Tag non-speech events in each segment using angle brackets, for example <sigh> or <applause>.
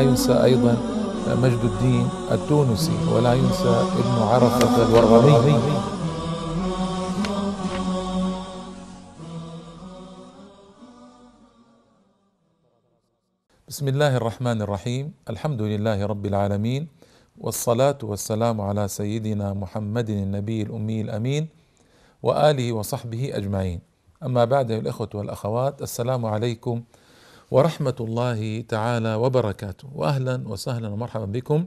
ينسى أيضا مجد الدين التونسي ولا ينسى ابن عرفة الورغمي بسم الله الرحمن الرحيم. الحمد لله رب العالمين والصلاة والسلام على سيدنا محمد النبي الأمي الأمين وآله وصحبه أجمعين. أما بعد الإخوة والأخوات السلام عليكم ورحمة الله تعالى وبركاته. وأهلا وسهلا ومرحبا بكم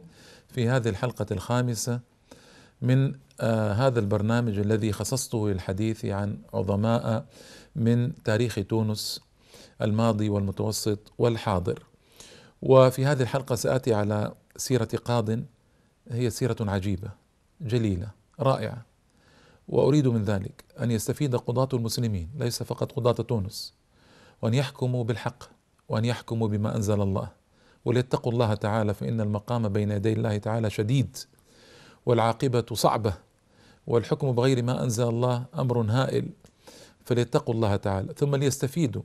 في هذه الحلقة الخامسة من آه هذا البرنامج الذي خصصته للحديث عن عظماء من تاريخ تونس الماضي والمتوسط والحاضر. وفي هذه الحلقة سآتي على سيرة قاض هي سيرة عجيبة جليلة رائعة. وأريد من ذلك أن يستفيد قضاة المسلمين ليس فقط قضاة تونس وأن يحكموا بالحق وأن يحكموا بما أنزل الله. وليتقوا الله تعالى فإن المقام بين يدي الله تعالى شديد والعاقبة صعبة والحكم بغير ما أنزل الله أمر هائل. فليتقوا الله تعالى. ثم ليستفيدوا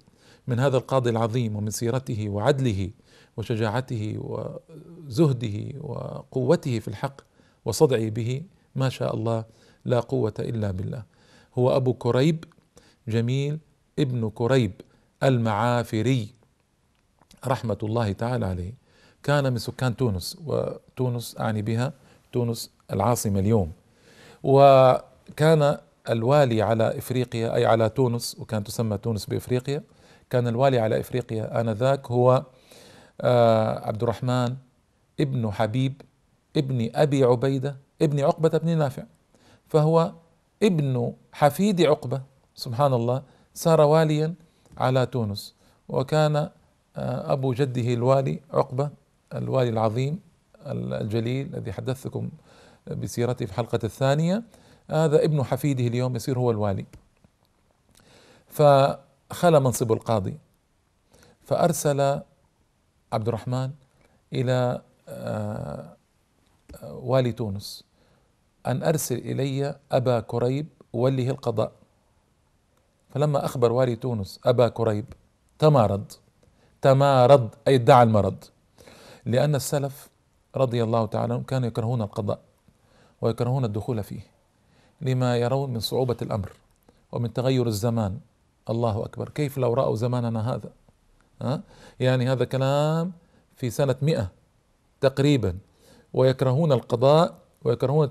من هذا القاضي العظيم ومن سيرته وعدله وشجاعته وزهده وقوته في الحق وصدعه به ما شاء الله لا قوة إلا بالله. هو أبو كريب جميل ابن كريب المعافري. رحمة الله تعالى عليه. كان من سكان تونس وتونس أعني بها تونس العاصمة اليوم. وكان الوالي على إفريقيا أي على تونس وكانت تسمى تونس بإفريقيا. كان الوالي على إفريقيا آنذاك هو عبد الرحمن ابن حبيب ابن أبي عبيدة ابن عقبة بن نافع. فهو ابن حفيد عقبة سبحان الله صار واليا على تونس. وكان أبو جده الوالي عقبة الوالي العظيم الجليل الذي حدثتكم بسيرته في الحلقة الثانية. هذا ابن حفيده اليوم يصير هو الوالي. فخلى منصب القاضي فأرسل عبد الرحمن إلى والي تونس أن أرسل إلي أبا كريب وله القضاء. فلما أخبر والي تونس أبا كريب تمارض تمارض أي ادعى المرض. لأن السلف رضي الله تعالى عنهم كانوا يكرهون القضاء ويكرهون الدخول فيه لما يرون من صعوبة الأمر ومن تغير الزمان. الله أكبر. كيف لو رأوا زماننا هذا؟ ها؟ يعني هذا كلام في سنة مئة تقريبا. ويكرهون القضاء ويكرهون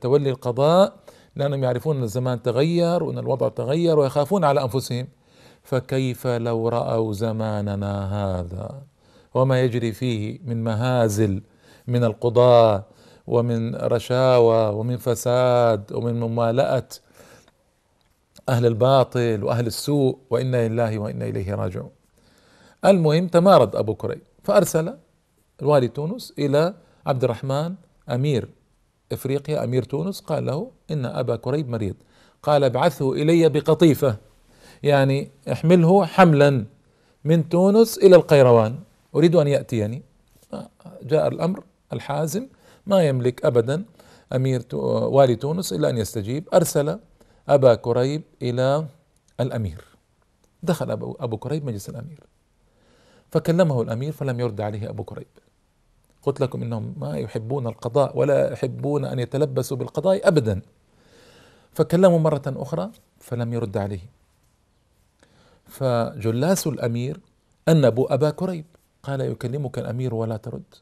تولي القضاء لأنهم يعرفون أن الزمان تغير وأن الوضع تغير ويخافون على أنفسهم. فكيف لو رأوا زماننا هذا؟ وما يجري فيه من مهازل من القضاة ومن رشاوى ومن فساد ومن ممالأة أهل الباطل وأهل السوء وإنا لله وإنا إليه راجعون. المهم تمارض أبو كريب فأرسل الوالي تونس إلى عبد الرحمن أمير إفريقيا أمير تونس قال له إن أبا كريب مريض. قال ابعثه إلي بقطيفة. يعني احمله حملا من تونس إلى القيروان. أريد أن يأتيني. جاء الأمر الحازم. ما يملك أبدا أمير والي تونس إلا أن يستجيب. أرسل أبا كريب إلى الأمير. دخل أبو, كريب مجلس الأمير. فكلمه الأمير فلم يرد عليه أبو كريب. قلت لكم إنهم ما يحبون القضاء ولا يحبون أن يتلبسوا بالقضاء أبدا. فكلموا مرة أخرى فلم يرد عليه. فجلاس الأمير أنبوا أبا كريب قال يكلمك الأمير ولا ترد.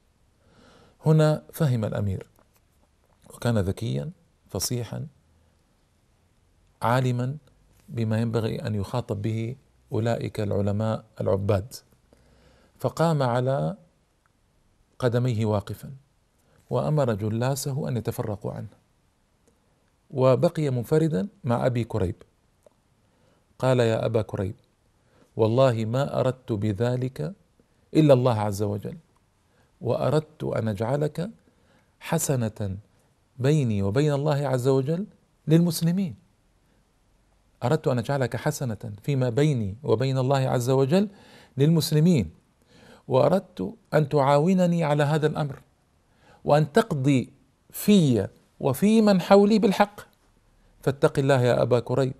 هنا فهم الأمير وكان ذكيا فصيحا عالما بما ينبغي أن يخاطب به أولئك العلماء العباد. فقام على قدميه واقفا وأمر جلاسه أن يتفرقوا عنه. وبقي منفردا مع أبي كريب. قال يا أبا كريب والله ما أردت بذلك إلا الله عز وجل وأردت أن أجعلك حسنة بيني وبين الله عز وجل للمسلمين. أردت أن أجعلك حسنة فيما بيني وبين الله عز وجل للمسلمين وأردت أن تعاونني على هذا الأمر وأن تقضي في وفي من حولي بالحق. فاتق الله يا أبا كريب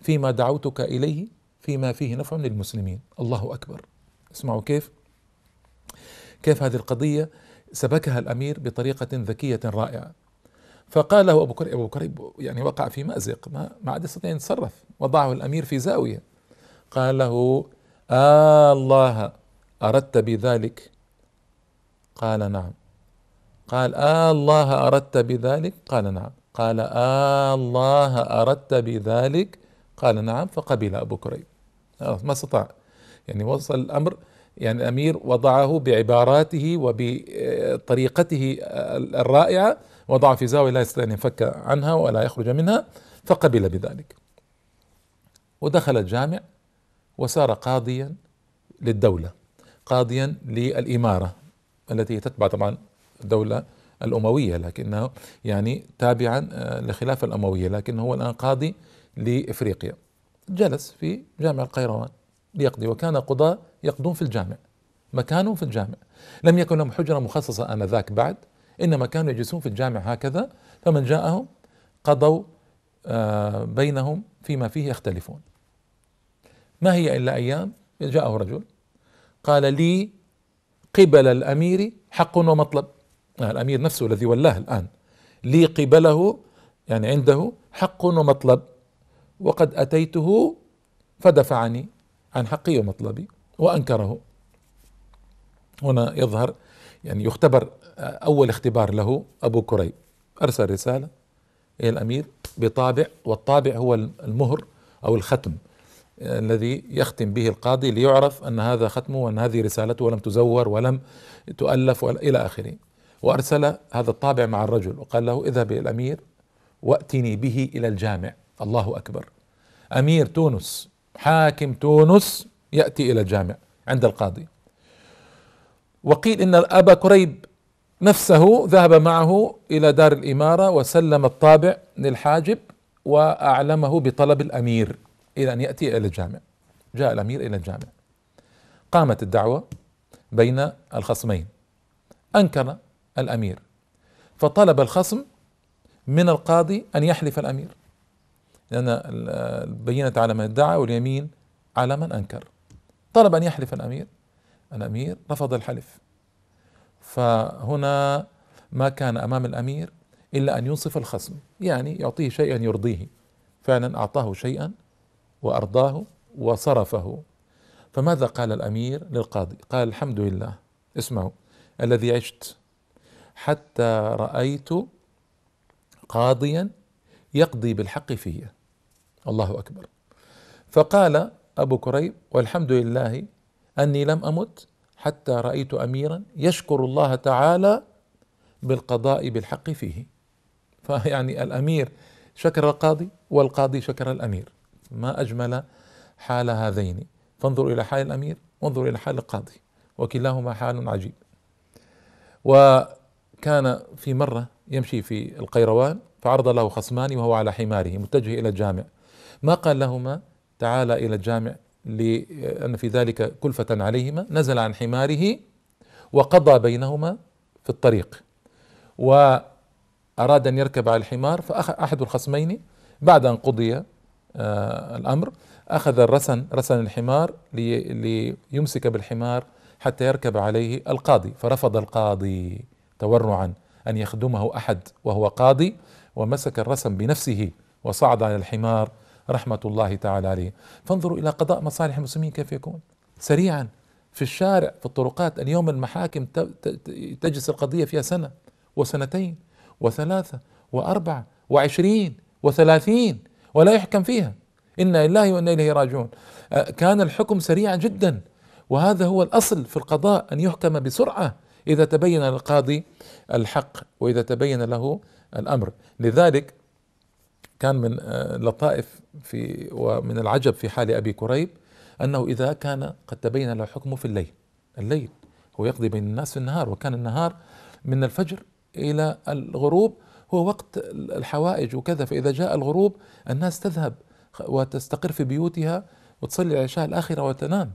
فيما دعوتك إليه فيما فيه نفع للمسلمين. الله أكبر. اسمعوا كيف. كيف هذه القضية سبكها الأمير بطريقة ذكية رائعة. فقال له أبو كريب أبو كريب يعني وقع في مأزق ما, ما عاد يستطيع أن يتصرف. وضعه الأمير في زاوية. قال له آه الله أردت بذلك؟ قال نعم. قال آه الله أردت بذلك؟ قال نعم. قال آه الله أردت بذلك؟ قال نعم. فقبل أبو كريب. ما استطاع. يعني وصل الأمر يعني الأمير وضعه بعباراته وبطريقته الرائعة وضعه في زاوية لا يستطيع أن ينفك عنها ولا يخرج منها فقبل بذلك. ودخل الجامع وصار قاضيا للدولة قاضيا للإمارة التي تتبع طبعا الدولة الأموية لكنه يعني تابعا آه، لخلافة الأموية لكنه هو الآن قاضي لإفريقيا. جلس في جامع القيروان ليقضي وكان قضاة يقضون في الجامع مكانهم في الجامع. لم يكن لهم حجرة مخصصة آنذاك بعد إنما كانوا يجلسون في الجامع هكذا. فمن جاءهم قضوا آه، بينهم فيما فيه يختلفون. ما هي إلا أيام؟ جاءه رجل قال لي قبل الأمير حق ومطلب. آه، الأمير نفسه الذي ولاه الآن. لي قبله يعني عنده حق ومطلب. وقد أتيته فدفعني عن حقي ومطلبي وأنكره. هنا يظهر يعني يختبر أول اختبار له أبو كريب. أرسل رسالة إلى الأمير بطابع والطابع هو المهر أو الختم الذي يختم به القاضي ليعرف أن هذا ختمه وأن هذه رسالته ولم تزور ولم تؤلف إلى آخره. وأرسل هذا الطابع مع الرجل وقال له اذهب إلى الأمير وأتني به إلى الجامع. الله أكبر. أمير تونس حاكم تونس يأتي إلى الجامع عند القاضي. وقيل إن أبا كريب نفسه ذهب معه إلى دار الإمارة وسلم الطابع للحاجب وأعلمه بطلب الأمير إلى أن يأتي إلى الجامع. جاء الأمير إلى الجامع. قامت الدعوة بين الخصمين. أنكر الأمير. فطلب الخصم من القاضي أن يحلف الأمير. لأن البينة على من ادعى واليمين على من أنكر. طلب أن يحلف الأمير. الأمير رفض الحلف. فهنا ما كان أمام الأمير إلا أن ينصف الخصم يعني يعطيه شيئا يرضيه. فعلا أعطاه شيئا وأرضاه وصرفه. فماذا قال الأمير للقاضي؟ قال الحمد لله. اسمعوا. الذي عشت حتى رأيت قاضيا يقضي بالحق في الله أكبر. فقال أبو كريب والحمد لله أني لم أمت حتى رأيت أميرا يشكر الله تعالى بالقضاء بالحق فيه. <laughs> فيعني الأمير شكر القاضي والقاضي شكر الأمير. ما أجمل حال هذين. فانظروا إلى حال الأمير وانظروا إلى حال القاضي وكلاهما حال عجيب. وكان في مرة يمشي في القيروان فعرض له خصمان وهو على حماره متجه إلى الجامع. ما قال لهما؟ تعالى إلى الجامع لأن في ذلك كلفة عليهما. نزل عن حماره وقضى بينهما في الطريق. وأراد أن يركب على الحمار فأخذ أحد الخصمين بعد أن قضي آه الأمر أخذ الرسن رسن الحمار لي ليمسك بالحمار حتى يركب عليه القاضي. فرفض القاضي تورعا أن يخدمه أحد وهو قاضي ومسك الرسن بنفسه وصعد على الحمار رحمة الله تعالى عليه. فانظروا إلى قضاء مصالح المسلمين كيف يكون. سريعا في الشارع في الطرقات اليوم المحاكم تجلس القضية فيها سنة وسنتين وثلاثة وأربعة وعشرين وثلاثين ولا يحكم فيها. إنا لله وإنا إليه راجعون. كان الحكم سريعا جدا. وهذا هو الأصل في القضاء أن يحكم بسرعة إذا تبين للقاضي الحق وإذا تبين له الأمر. لذلك كان من آه، في ومن العجب في حال أبي كريب أنه إذا كان قد تبين له حكمه في الليل الليل هو يقضي بين الناس في النهار وكان النهار من الفجر إلى الغروب هو وقت الحوائج وكذا فإذا جاء الغروب الناس تذهب وتستقر في بيوتها وتصلي العشاء الآخرة وتنام.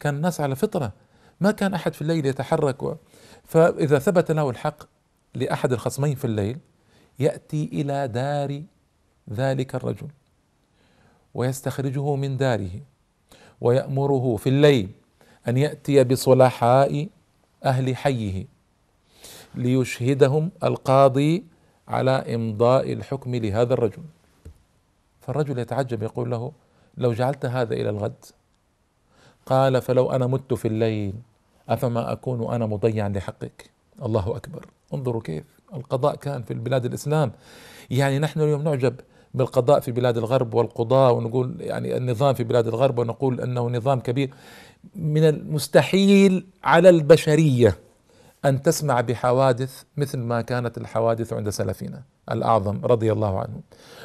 كان الناس على فطرة ما كان أحد في الليل يتحرك و... فإذا ثبت له الحق لأحد الخصمين في الليل يأتي إلى دار ذلك الرجل. ويستخرجه من داره. ويأمره في الليل أن يأتي بصلحاء أهل حيه ليشهدهم القاضي على إمضاء الحكم لهذا الرجل. فالرجل يتعجب يقول له لو جعلت هذا إلى الغد؟ قال فلو أنا مت في الليل أفما أكون أنا مضيعا لحقك؟ الله أكبر. انظروا كيف القضاء كان في بلاد الإسلام. يعني نحن اليوم نعجب بالقضاء في بلاد الغرب والقضاة ونقول يعني النظام في بلاد الغرب ونقول أنه نظام كبير. من المستحيل على البشرية أن تسمع بحوادث مثل ما كانت الحوادث عند سلفنا الأعظم رضي الله عنه.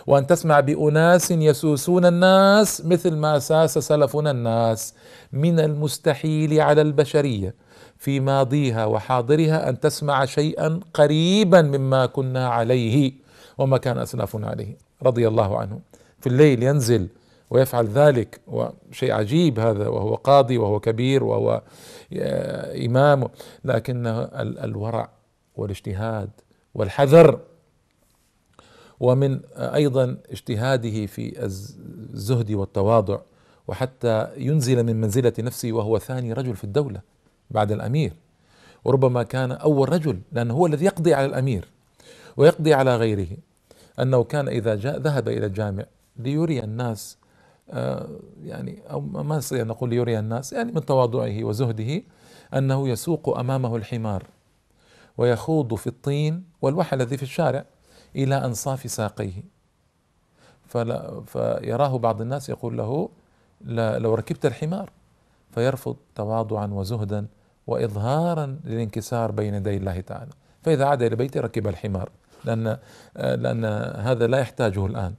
وأن تسمع بأناس يسوسون الناس مثل ما ساس سلفنا الناس. من المستحيل على البشرية في ماضيها وحاضرها أن تسمع شيئا قريبا مما كنا عليه وما كان أسلافنا عليه. رضي الله عنهم في الليل ينزل ويفعل ذلك وشيء عجيب هذا وهو قاضي وهو كبير وهو آه، إمام. لكن الورع والاجتهاد والحذر. ومن أيضا اجتهاده في الزهد والتواضع. وحتى ينزل من منزلة نفسه وهو ثاني رجل في الدولة بعد الأمير. وربما كان أول رجل لأنه هو الذي يقضي على الأمير ويقضي على غيره. أنه كان إذا جاء ذهب إلى الجامع ليري الناس آه، يعني أو ما نستطيع نقول ليري الناس يعني من تواضعه وزهده أنه يسوق أمامه الحمار ويخوض في الطين والوحل الذي في الشارع إلى أنصاف ساقيه. فلا فيراه بعض الناس يقول له لا لو ركبت الحمار. فيرفض تواضعا وزهدا وإظهارا للانكسار بين يدي الله تعالى. فإذا عاد إلى بيته ركب الحمار. لأن لأن هذا لا يحتاجه الآن.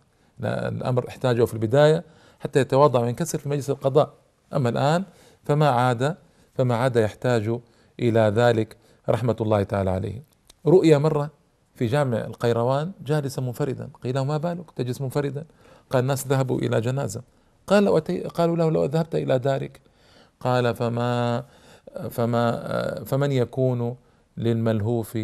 الأمر احتاجه في البداية حتى يتواضع وينكسر في مجلس القضاء. أما الآن فما عاد فما عاد يحتاج إلى ذلك رحمة الله تعالى عليه. رؤيا مرة في جامع القيروان جالسا منفردا. قيل له ما بالك؟ تجلس منفردا. قال الناس ذهبوا إلى جنازة. قال قالوا له لو ذهبت إلى دارك. قال فما فما فمن يكون للملهوف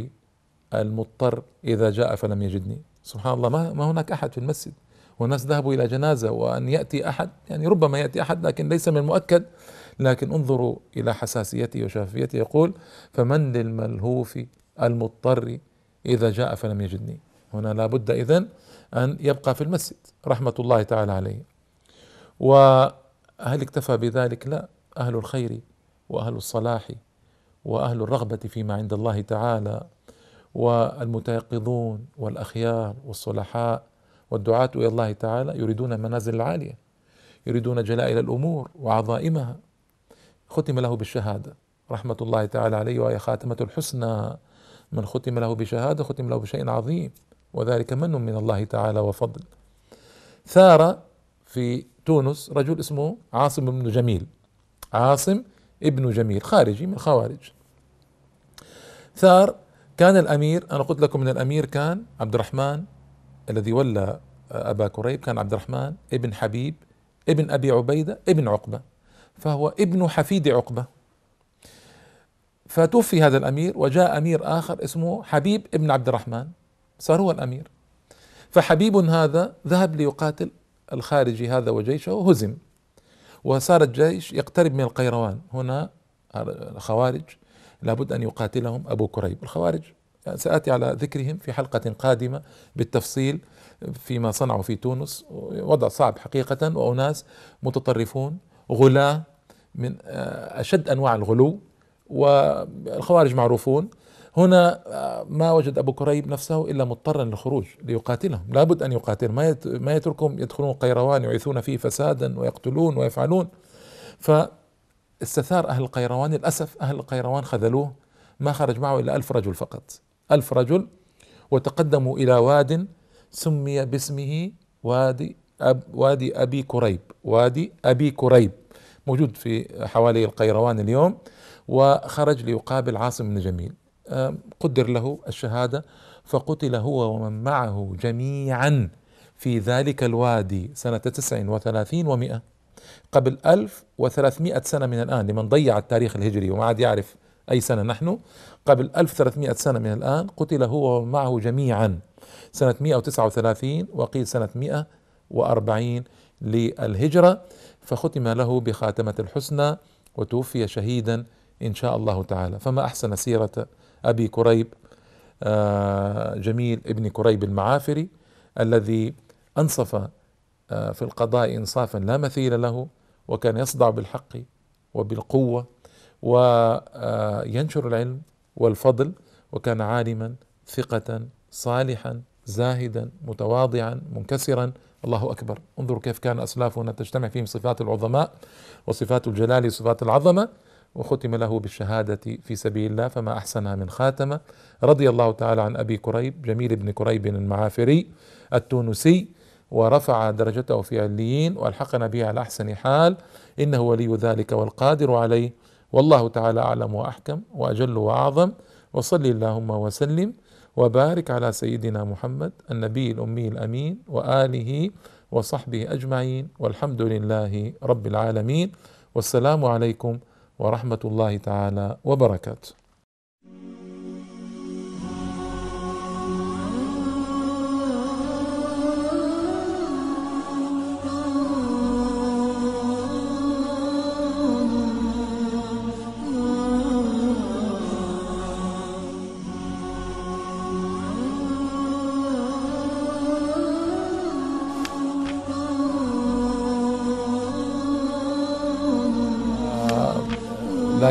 المضطر إذا جاء فلم يجدني. سبحان الله ما, ما هناك أحد في المسجد. والناس ذهبوا إلى جنازة وأن يأتي أحد يعني ربما يأتي أحد لكن ليس من المؤكد. لكن انظروا إلى حساسيته وشفافيته. يقول فمن للملهوف المضطر إذا جاء فلم يجدني. هنا لابد إذن أن يبقى في المسجد. رحمة الله تعالى عليه. وهل اكتفى بذلك؟ لا. أهل الخير وأهل الصلاح وأهل الرغبة فيما عند الله تعالى والمتيقظون والأخيار والصلحاء والدعاة إلى الله تعالى يريدون المنازل العالية يريدون جلائل الأمور وعظائمها. ختم له بالشهادة. رحمة الله تعالى عليه وهي خاتمة الحسنى. من ختم له بشهادة ختم له بشيء عظيم وذلك من من الله تعالى وفضل. ثار في تونس رجل اسمه عاصم بن جميل. عاصم ابن جميل خارجي من الخوارج ثار كان الأمير أنا قلت لكم من الأمير كان عبد الرحمن الذي ولى أبا كريب كان عبد الرحمن ابن حبيب ابن أبي عبيدة ابن عقبة فهو ابن حفيد عقبة. فتوفي هذا الأمير وجاء أمير آخر اسمه حبيب ابن عبد الرحمن صار هو الأمير. فحبيب هذا ذهب ليقاتل الخارجي هذا وجيشه وهزم. وصار الجيش يقترب من القيروان. هنا الخوارج لابد أن يقاتلهم أبو كريب. الخوارج سآتي على ذكرهم في حلقة قادمة بالتفصيل فيما صنعوا في تونس. وضع صعب حقيقة وأناس متطرفون غلاة من أشد أنواع الغلو والخوارج معروفون. هنا ما وجد أبو كريب نفسه إلا مضطرا للخروج ليقاتلهم. لابد أن يقاتلهم. ما ما يتركهم يدخلون القيروان يعيثون فيه فسادا ويقتلون ويفعلون. فاستثار أهل القيروان للأسف أهل القيروان خذلوه ما خرج معه إلا ألف رجل فقط. ألف رجل وتقدموا إلى واد سمي باسمه وادي أب وادي أبي كريب وادي أبي كريب موجود في حوالي القيروان اليوم وخرج ليقابل عاصم بن جميل. قدر له الشهادة فقتل هو ومن معه جميعا في ذلك الوادي سنة تسع وثلاثين ومئة. قبل ألف وثلاثمائة سنة من الآن لمن ضيع التاريخ الهجري وما عاد يعرف أي سنة نحن قبل ألف ثلاثمائة سنة من الآن قتل هو ومن معه جميعا. سنة مئة وتسعة وثلاثين وقيل سنة مئة وأربعين للهجرة فختم له بخاتمة الحسنى وتوفي شهيدا إن شاء الله تعالى. فما أحسن سيرة أبي كريب آه، جميل ابن كريب المعافري الذي أنصف في القضاء إنصافا لا مثيل له وكان يصدع بالحق وبالقوة وينشر العلم والفضل وكان عالما ثقة صالحا زاهدا متواضعا منكسرا. الله أكبر. انظروا كيف كان أسلافنا تجتمع فيهم صفات العظماء وصفات الجلال وصفات العظمة وختم له بالشهادة في سبيل الله فما احسنها من خاتمة. رضي الله تعالى عن أبي كريب جميل بن كريب المعافري التونسي. ورفع درجته في عليين وألحقنا به على أحسن حال. إنه ولي ذلك والقادر عليه. والله تعالى أعلم وأحكم وأجل وأعظم. وصل اللهم وسلم وبارك على سيدنا محمد النبي الأمي الأمين وآله وصحبه أجمعين. والحمد لله رب العالمين. والسلام عليكم ورحمة الله تعالى وبركاته.